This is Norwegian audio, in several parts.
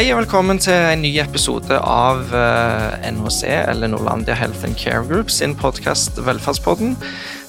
Hei og velkommen til en ny episode av eh, NHC, eller Norlandia Health and Care Group, sin podkast Velferdspodden.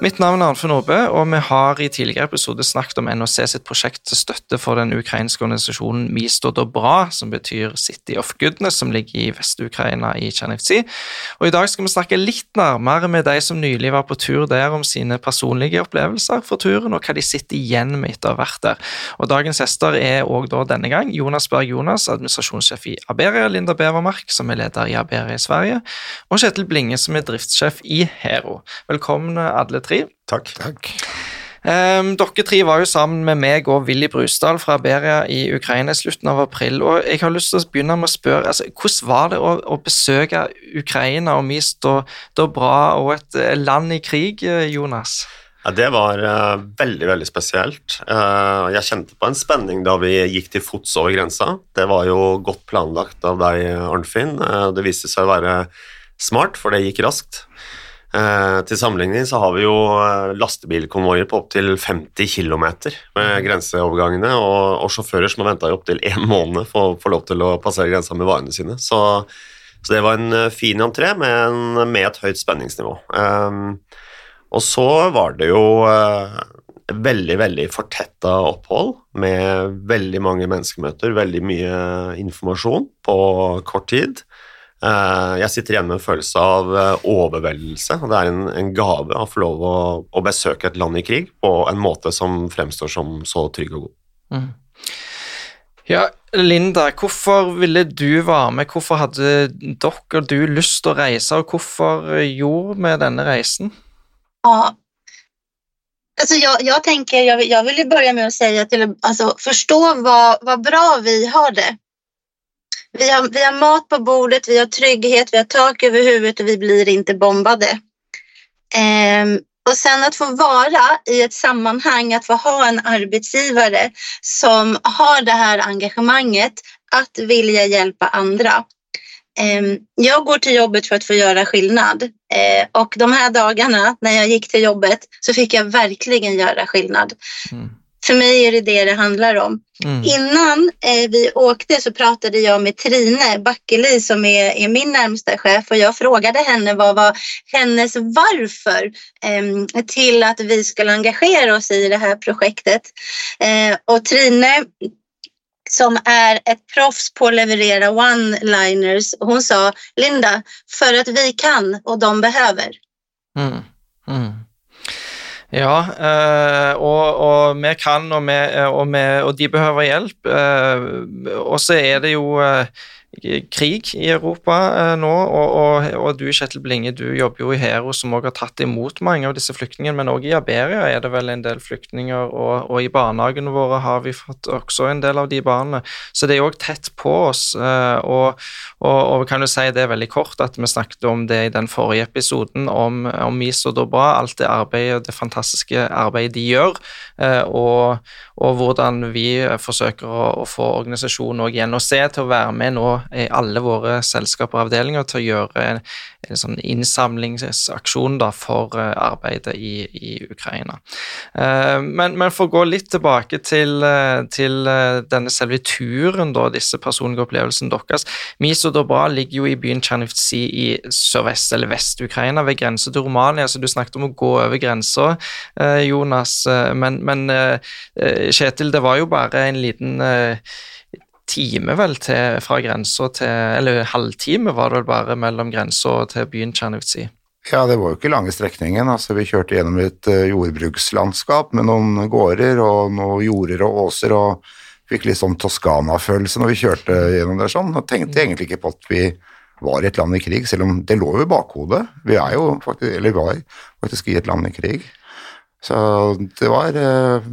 Mitt navn er Arnfinn Aabe, og vi har i tidligere episode snakket om NHC sitt prosjekt til støtte for den ukrainske organisasjonen Misto Dobra, som betyr City of Goodness, som ligger i Vest-Ukraina i Tsjernivtsi. Og I dag skal vi snakke litt nærmere med de som nylig var på tur der, om sine personlige opplevelser for turen, og hva de sitter igjen med etter å ha vært der. Og Dagens gjester er også denne gang Jonas Berg Jonas, administrasjonssjef i Aberia, Linda Bevermark, som er leder i Aberia i Sverige, og Kjetil Blinge, som er driftssjef i Hero. Velkommen alle tre tre. Takk. Takk. Um, dere tre var jo sammen med meg og Willy Brusdal fra Beria i Ukraina i slutten av april. og Jeg har lyst til å begynne med å spørre, altså, hvordan var det å, å besøke Ukraina og vi står bra og et eh, land i krig, eh, Jonas? Ja, Det var uh, veldig veldig spesielt. Uh, jeg kjente på en spenning da vi gikk til fots over grensa. Det var jo godt planlagt av deg, Arnfinn. Uh, det viste seg å være smart, for det gikk raskt. Eh, til sammenligning så har vi jo eh, lastebilkonvoier på opptil 50 km med grenseovergangene, og, og sjåfører som har venta i opptil én måned for å få lov til å passere grensa med varene sine. Så, så det var en eh, fin entré med, en, med et høyt spenningsnivå. Um, og så var det jo uh, veldig, veldig fortetta opphold med veldig mange menneskemøter, veldig mye informasjon på kort tid. Eh, jeg sitter igjen med en følelse av overveldelse. overveldelse. Det er en, en gave å få lov å, å, besøke et land i krig på en måte som fremstår som så trygg og god. Mm. Ja, Linda, hvorfor ville du være med? Hvorfor hadde dere og du lyst til å reise, og hvorfor gjorde vi denne reisen? Ja, Alltså jag, jag tänker, jag, jag vill börja med att säga till, alltså förstå vad, vad bra vi har det. Vi har, vi har mat på bordet, vi har trygghet, vi har tak över huvudet och vi blir inte bombade. Ehm, och sen att få vara i ett sammanhang, att få ha en arbetsgivare som har det här engagemanget att vilja hjälpa andra. Ehm, jag går till jobbet för att få göra skillnad ehm, och de här dagarna när jag gick till jobbet så fick jag verkligen göra skillnad. Mm. För mig är det det det handlar om. Mm. Innan eh, vi åkte så pratade jag med Trine Backeli som är, är, min närmsta chef och jag frågade henne vad var hennes varför eh, till att vi skulle engagera oss i det här projektet. Eh, och Trine som är ett proffs på att leverera one-liners. Hon sa Linda, för att vi kan och de behöver. Mm. Mm. Ja, øh, og, og, vi kan, og, vi, og, vi, og de behøver hjelp. Øh, og så er det jo krig i Europa eh, nå, og, og, og, du Kjetil Blinge, du jobber jo i Hero, som også har tatt imot mange av disse flyktningene, men også i Aberia er det vel en del flyktninger, og, og i barnehagene våre har vi fått også en del av de barna. Så det er òg tett på oss, eh, og, og, kan jo si det veldig kort at vi snakket om det i den forrige episoden, om, om og Dobra, alt det arbeidet, det fantastiske arbeidet de gjør, eh, og, hvordan vi forsøker å, å få organisasjonen òg igjen å se til å være med nå alle våre selskaper og avdelinger til å gjøre en, en sånn innsamlingsaksjon da, for uh, arbeidet i, i Ukraina. Uh, men, men, for å gå litt tilbake til, uh, til denne selve turen, da, disse personlige opplevelsene deres. Miso Dobra ligger jo i byen Tsjernivtsi i sørvest- eller vest-Ukraina, ved grense til Romania. så Du snakket om å gå over grensa, Jonas. men, men Kjetil, det var jo bare en liten time vel til, fra grensa til Eller halvtime var det vel bare mellom grensa til byen Tsjernivtsi. Ja, det var jo ikke lange strekningen. altså Vi kjørte gjennom et uh, jordbrukslandskap med noen gårder og noen jorder og åser, og fikk litt sånn Toskana-følelse når vi kjørte gjennom der sånn. Og tenkte mm. egentlig ikke på at vi var i et land i krig, selv om det lå jo i bakhodet. Vi er jo faktisk, eller var faktisk i et land i krig. Så det var uh,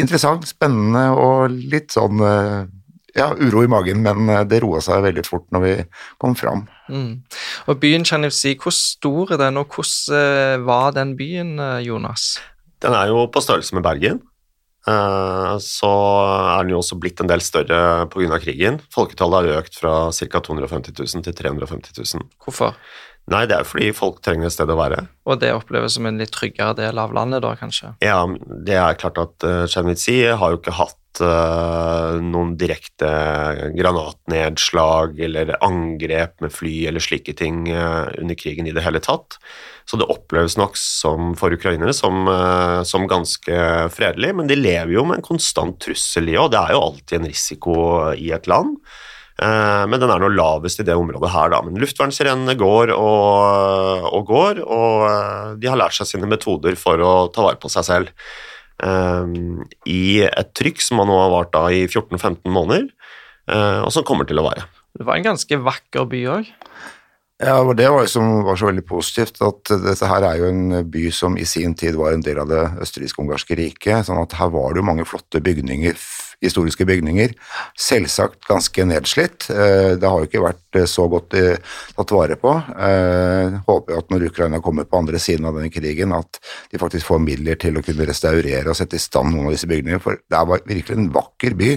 interessant, spennende og litt sånn eh, ja, uro i magen, men eh, det roa seg veldig fort når vi kom fram. Mm. Og Byen Chanivsi, hvor stor er den, og hvordan eh, var den byen, Jonas? Den er jo på størrelse med Bergen. Så er den jo også blitt en del større pga. krigen. Folketallet har økt fra ca. 250 000 til 350 000. Hvorfor? Nei, det er fordi folk trenger et sted å være. Og det oppleves som en litt tryggere del av landet, da, kanskje? Ja, det er klart at uh, har jo ikke hatt uh, noen direkte granatnedslag eller angrep med fly eller slike ting uh, under krigen i det hele tatt. Så det oppleves nok som, for ukrainere som, uh, som, ganske fredelig, men de lever jo med en konstant trussel i, og det er jo alltid en risiko i et land. Men den er nå lavest i det området her, da. Men luftvernsirenene går og, og går, og de har lært seg sine metoder for å ta vare på seg selv. Ehm, i et trykk som nå har vart da i 14-15 måneder, eh, og som kommer til å vare. Det var en ganske vakker by òg? Ja, og det var, det som var så veldig positivt, at dette her er jo en by som i sin tid var en del av det østerriksk-ungarske riket, sånn at her var det jo mange flotte bygninger historiske bygninger. Selvsagt ganske nedslitt. Eh, det har jo ikke vært eh, så godt eh, tatt vare på. Håper at når Ukraina kommer på andre siden av denne krigen, at de faktisk får midler til å kunne restaurere og sette i stand noen av disse bygningene, for det er virkelig en vakker by.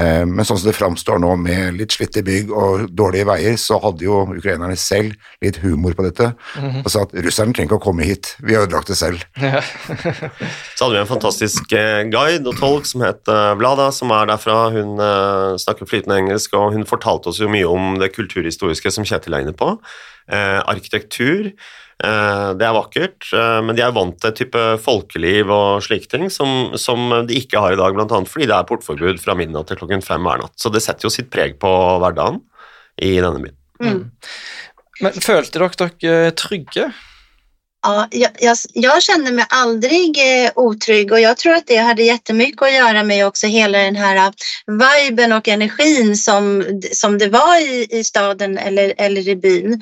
Eh, men sånn som det framstår nå, med litt slitte bygg og dårlige veier, så hadde jo ukrainerne selv litt humor på dette mm -hmm. og sa at russerne trenger ikke å komme hit, vi har ødelagt det selv. Ja. så hadde vi en fantastisk eh, guide og tolk som het eh, Vlada, som er derfra. Hun snakker flytende engelsk, og hun fortalte oss jo mye om det kulturhistoriske som Kjetil er inne på. arkitektur. Eh, det er vakkert, eh, men de er vant til et type folkeliv og slike ting som, som de ikke har i dag, bl.a. fordi det er portforbud fra midnatt til klokken fem hver natt. Så det setter jo sitt preg på hverdagen i denne byen. Mm. Men følte dere dere trygge? Ja, jeg, jeg, mig aldrig eh, otrygg och jag tror at det hadde jättemycket å gjøre med også hele den her viben og energin som, som det var i, i staden eller, eller i byen.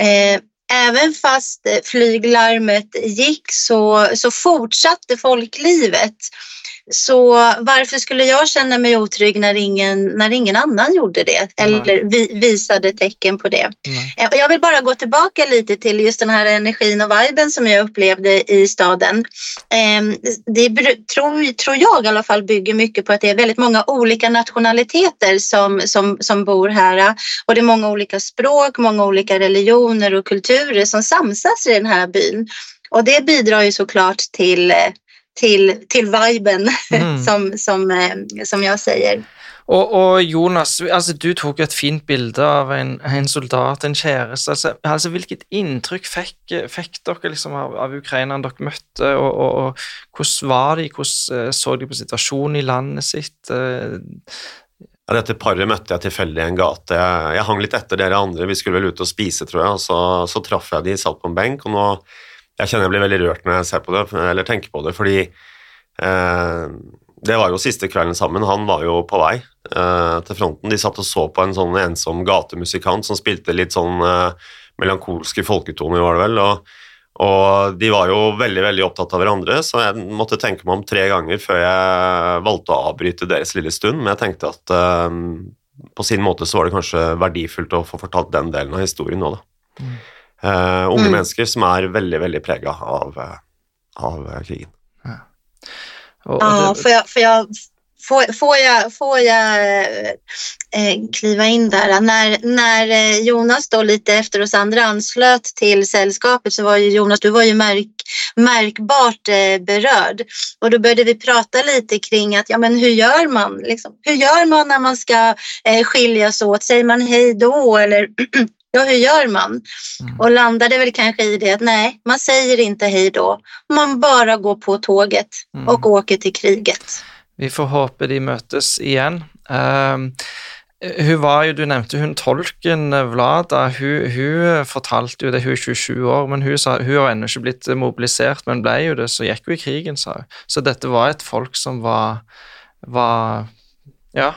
Eh, även fast flyglarmet gick så, så fortsatte folklivet. Så varför skulle jag känna mig otrygg när ingen, när ingen annan gjorde det eller vi, visade tecken på det? Nej. Jag vill bara gå tillbaka lite till just den här energin och viben som jag upplevde i staden. Ehm, det tror, tror jag i alla fall bygger mycket på att det är väldigt många olika nationaliteter som, som, som bor här och det är många olika språk, många olika religioner och kulturer som samsas i den här byn. Och det bidrar ju såklart till till, till viben mm. som, som, eh, som jag säger. Og, og, Jonas, altså, du tok et fint bilde av en, en soldat, en kjæreste. Altså, altså, hvilket inntrykk fikk, fikk dere liksom, av, av ukrainerne dere møtte, og, og, og, hvordan var de? Hvordan uh, så de på situasjonen i landet sitt? Uh, ja, dette paret møtte jeg tilfeldig i en gate. Jeg, jeg, hang litt etter dere andre, vi skulle vel ut og spise, tror jeg, og så, så traff jeg de, satt på en benk, og nå jeg kjenner jeg blir veldig rørt når jeg ser på det, eller tenker på det, fordi eh, det var jo siste kvelden sammen. Han var jo på vei eh, til fronten. De satt og så på en sånn ensom gatemusikant som spilte litt sånn eh, melankolske folketoner, var det vel. Og, og, de var jo veldig veldig opptatt av hverandre, så jeg måtte tenke meg om tre ganger før jeg valgte å avbryte deres lille stund. Men jeg tenkte at eh, på sin måte så var det kanskje verdifullt å få fortalt den delen av historien nå, da. Mm. Uh, unge mm. mennesker som er veldig, veldig prega av, eh, av, eh, krigen. Ja, och, ja får, jeg, for jeg får, får jag, får jag eh, kliva in där? När, när Jonas då lite efter oss andra anslöt till sällskapet så var ju Jonas, du var ju märk, märkbart eh, berörd. Och då började vi prata lite kring att, ja men hur gör man? Liksom, hur gör man när man ska eh, skiljas åt? Säger man hej då eller ja, hur gör man? Mm. Och landade väl kanske i det att nej, man säger inte hej då. Man bara går på tåget mm. och åker till kriget. Vi får håpe de møtes igjen. Um, hun var jo, Du nevnte hun tolken Vlada. Hun, hun, fortalte jo det, hun er 27 år, men hun, sa, hun har ennå ikke blitt mobilisert, men ble jo det, så gikk hun i krigen, sa hun. Så dette var et folk som var, var Ja.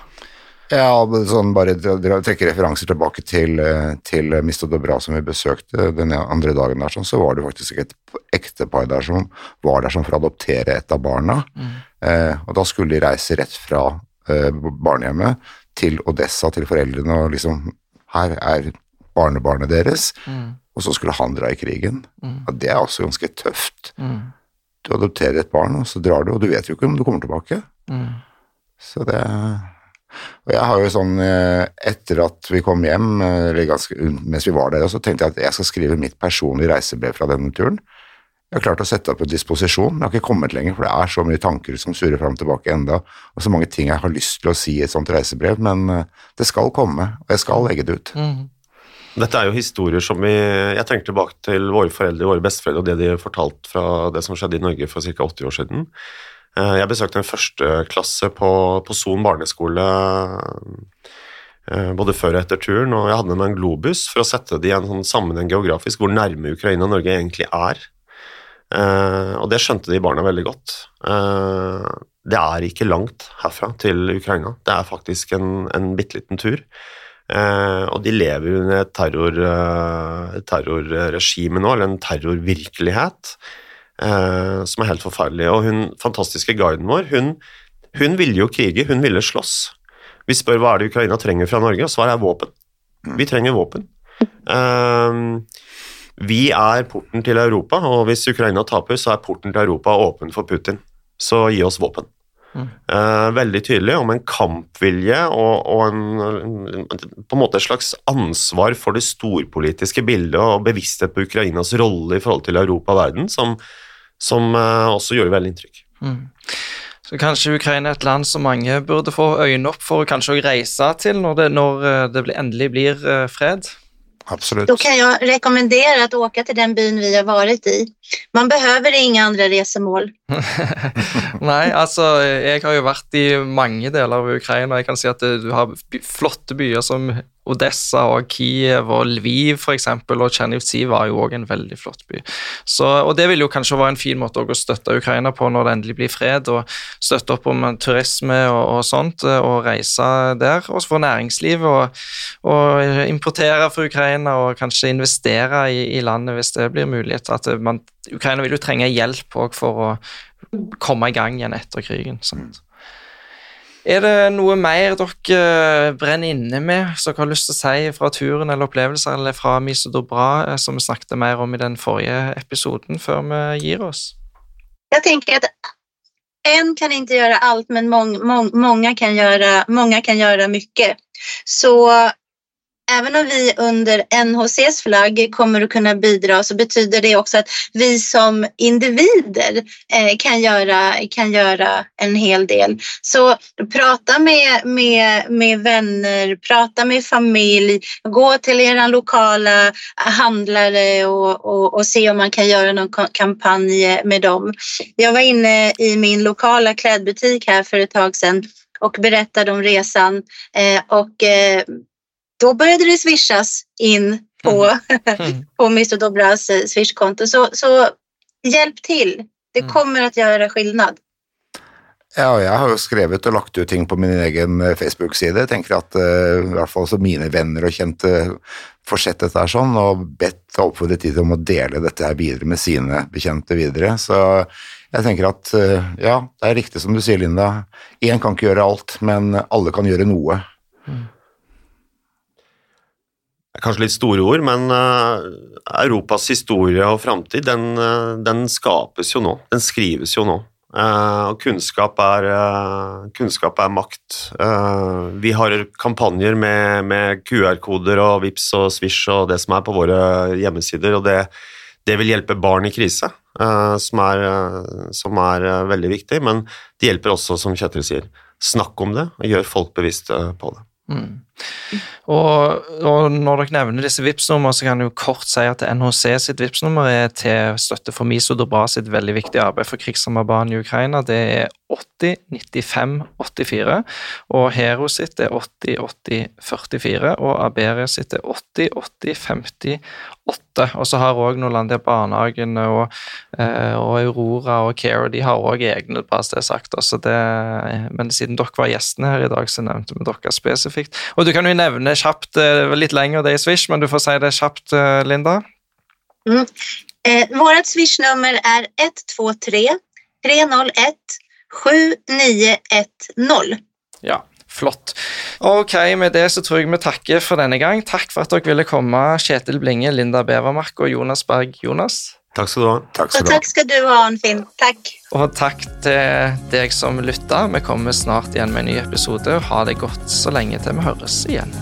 Ja, sånn bare trekke referanser tilbake til, eh, til Mista Bra som vi besøkte den andre dagen der, sånn, så var det faktisk et ektepar der som var der som for å adoptere et av barna. Mm. Eh, og da skulle de reise rett fra eh, barnehjemmet til Odessa, til foreldrene, og liksom Her er barnebarnet deres. Mm. Og så skulle han dra i krigen. Mm. Ja, det er også ganske tøft. Mm. Du adopterer et barn, og så drar du, og du vet jo ikke om du kommer tilbake. Mm. Så det og jeg har jo sånn, eh, etter at vi kom hjem, eh, eller ganske, mens vi var der, så tenkte jeg at jeg skal skrive mitt personlige reisebrev fra denne turen. Jeg har klart å sette opp en disposisjon, men jeg har ikke kommet lenger, for det er så mye tanker som surrer fram og tilbake enda, og så mange ting jeg har lyst til å si i et sånt reisebrev, men eh, det skal komme, og jeg skal legge det ut. Mm. Dette er jo historier som vi Jeg tenker tilbake til våre foreldre våre besteforeldre og det de fortalte fra det som skjedde i Norge for ca. 80 år siden. Eh, Jeg besøkte en førsteklasse på, på Son barneskole eh, både før og etter turen, og jeg hadde med meg en globus for å sette det i en sånn sammenheng geografisk, hvor nærme Ukraina og Norge egentlig er. Eh, og det skjønte de barna veldig godt. Det er ikke langt herfra til Ukraina. Det er faktisk en, en bitte liten tur. Og de lever under et terror, terrorregime nå, eller en terrorvirkelighet, eh, som er helt forferdelig. Og hun fantastiske guiden vår, hun, hun ville jo krige, hun ville slåss. Vi spør hva er det Ukraina trenger fra Norge, og svaret er våpen. Vi trenger våpen. Eh, vi er porten til Europa, og hvis Ukraina taper, så er porten til Europa åpen for Putin. Så gi oss våpen. Eh, veldig tydelig om en kampvilje og, og en, på en måte et slags ansvar for det storpolitiske bildet og bevissthet på Ukrainas rolle i forhold til Europa og verden, som, som eh, også gjorde veldig inntrykk. Mm. Så kanskje Ukraina er et land som mange burde få øynene opp for kanskje å reise til når det, når eh, det endelig blir eh, fred? Absolutt. Då kan jag rekommendera att åka till den byn vi har varit i. Man behöver inga andra resemål. Nei, altså, jeg har jo vært i mange deler av Ukraina. Jeg kan si at du har flotte byer som Odessa og Kiev og Lviv eksempel, og Tsjernivtsi var jo òg en veldig flott by. Så, og det vil jo kanskje være en fin måte å støtte Ukraina på når det endelig blir fred, og støtte opp om turisme og, og sånt, og reise der. Også for næringsliv, og, og importere fra Ukraina og kanskje investere i, i landet hvis det blir mulighet. At man, Ukraina vil jo trenge hjelp òg for å komme i gang igjen etter krigen. Sant? Er det noe mer dere eh, brenner inne med som dere har lyst til å si fra turen eller opplevelser eller fra Miso Dobra, eh, som vi snakket mer om i den forrige episoden, før vi gir oss? Jeg tenker at en kan ikke gjøre alt, men mange kan gjøre, mange kan gjøre mye. Så även om vi under NHCs flagg kommer att kunna bidra så betyder det också att vi som individer eh, kan, göra, kan göra en hel del. Så prata med, med, med vänner, prata med familj, gå till er lokala handlare och, och, och se om man kan någon ka- kampanj med dem. Jag var inne i min lokala klädbutik här för ett tag sedan och berättade om resan eh, och eh, då började det swishas in på, Mm. på Mr Dobras eh, swishkonto. Så, så hjälp till. Det Mm. kommer att göra skillnad. Ja, og jeg har jo skrevet og lagt ut ting på min egen eh, Facebook-side. Jeg tenker at uh, i hvert fall så mine venner og kjente får sett dette her sånn, og bedt og oppfordret de om å dele dette her videre med sine bekjente videre. Så jeg tenker at uh, ja, det er riktig som du sier, Linda. Én kan ikke gjøre alt, men alle kan gjøre noe. Er kanskje litt store ord, men eh, Europas historie og framtid, den, eh, den skapes jo nå. Den skrives jo nå. Eh, og kunnskap er, kunnskap er makt. Vi har kampanjer med, med QR-koder og VIPS og Swish og det som er på våre hjemmesider, og det, det vil hjelpe barn i krise, som, er, som er veldig viktig. Men det hjelper også, som Kjetil sier, snakk om det og gjør folk bevisste på det. Mm. Og, og når dere nevner disse Vipps-nummer, så kan jeg jo kort si at NHC sitt Vipps-nummer er til støtte for Miso Dobra sitt veldig viktige arbeid for krigsramma barn i Ukraina. Det er 80 95 84, og Hero sitt er 80 80 44, og Aberia sitt er 80 80 58. Og så har òg Norlandia Barnehagen og, eh, og Aurora og Care de har òg egne, bare så det er sagt. også det, men siden dere var gjestene her i dag, så nevnte vi dere spesifikt. Og du kan jo nevne kjapt, eh, litt lenger det i Swish, men du får si det kjapt, Linda. Linda. Eh, vårt swishnummer er 123 301 7910. Ja, flott. Ok, med det så tror jeg vi takker for denne gang. Takk for at dere ville komme, Kjetil Blinge, Linda Bevermark og Jonas Berg Jonas. Takk skal du ha. Takk skal du ha. skal ska du ha, Arnfinn. Takk. Og takk til deg som lytta. Vi kommer snart igjen med en ny episode. Ha det godt så lenge til vi høres igjen.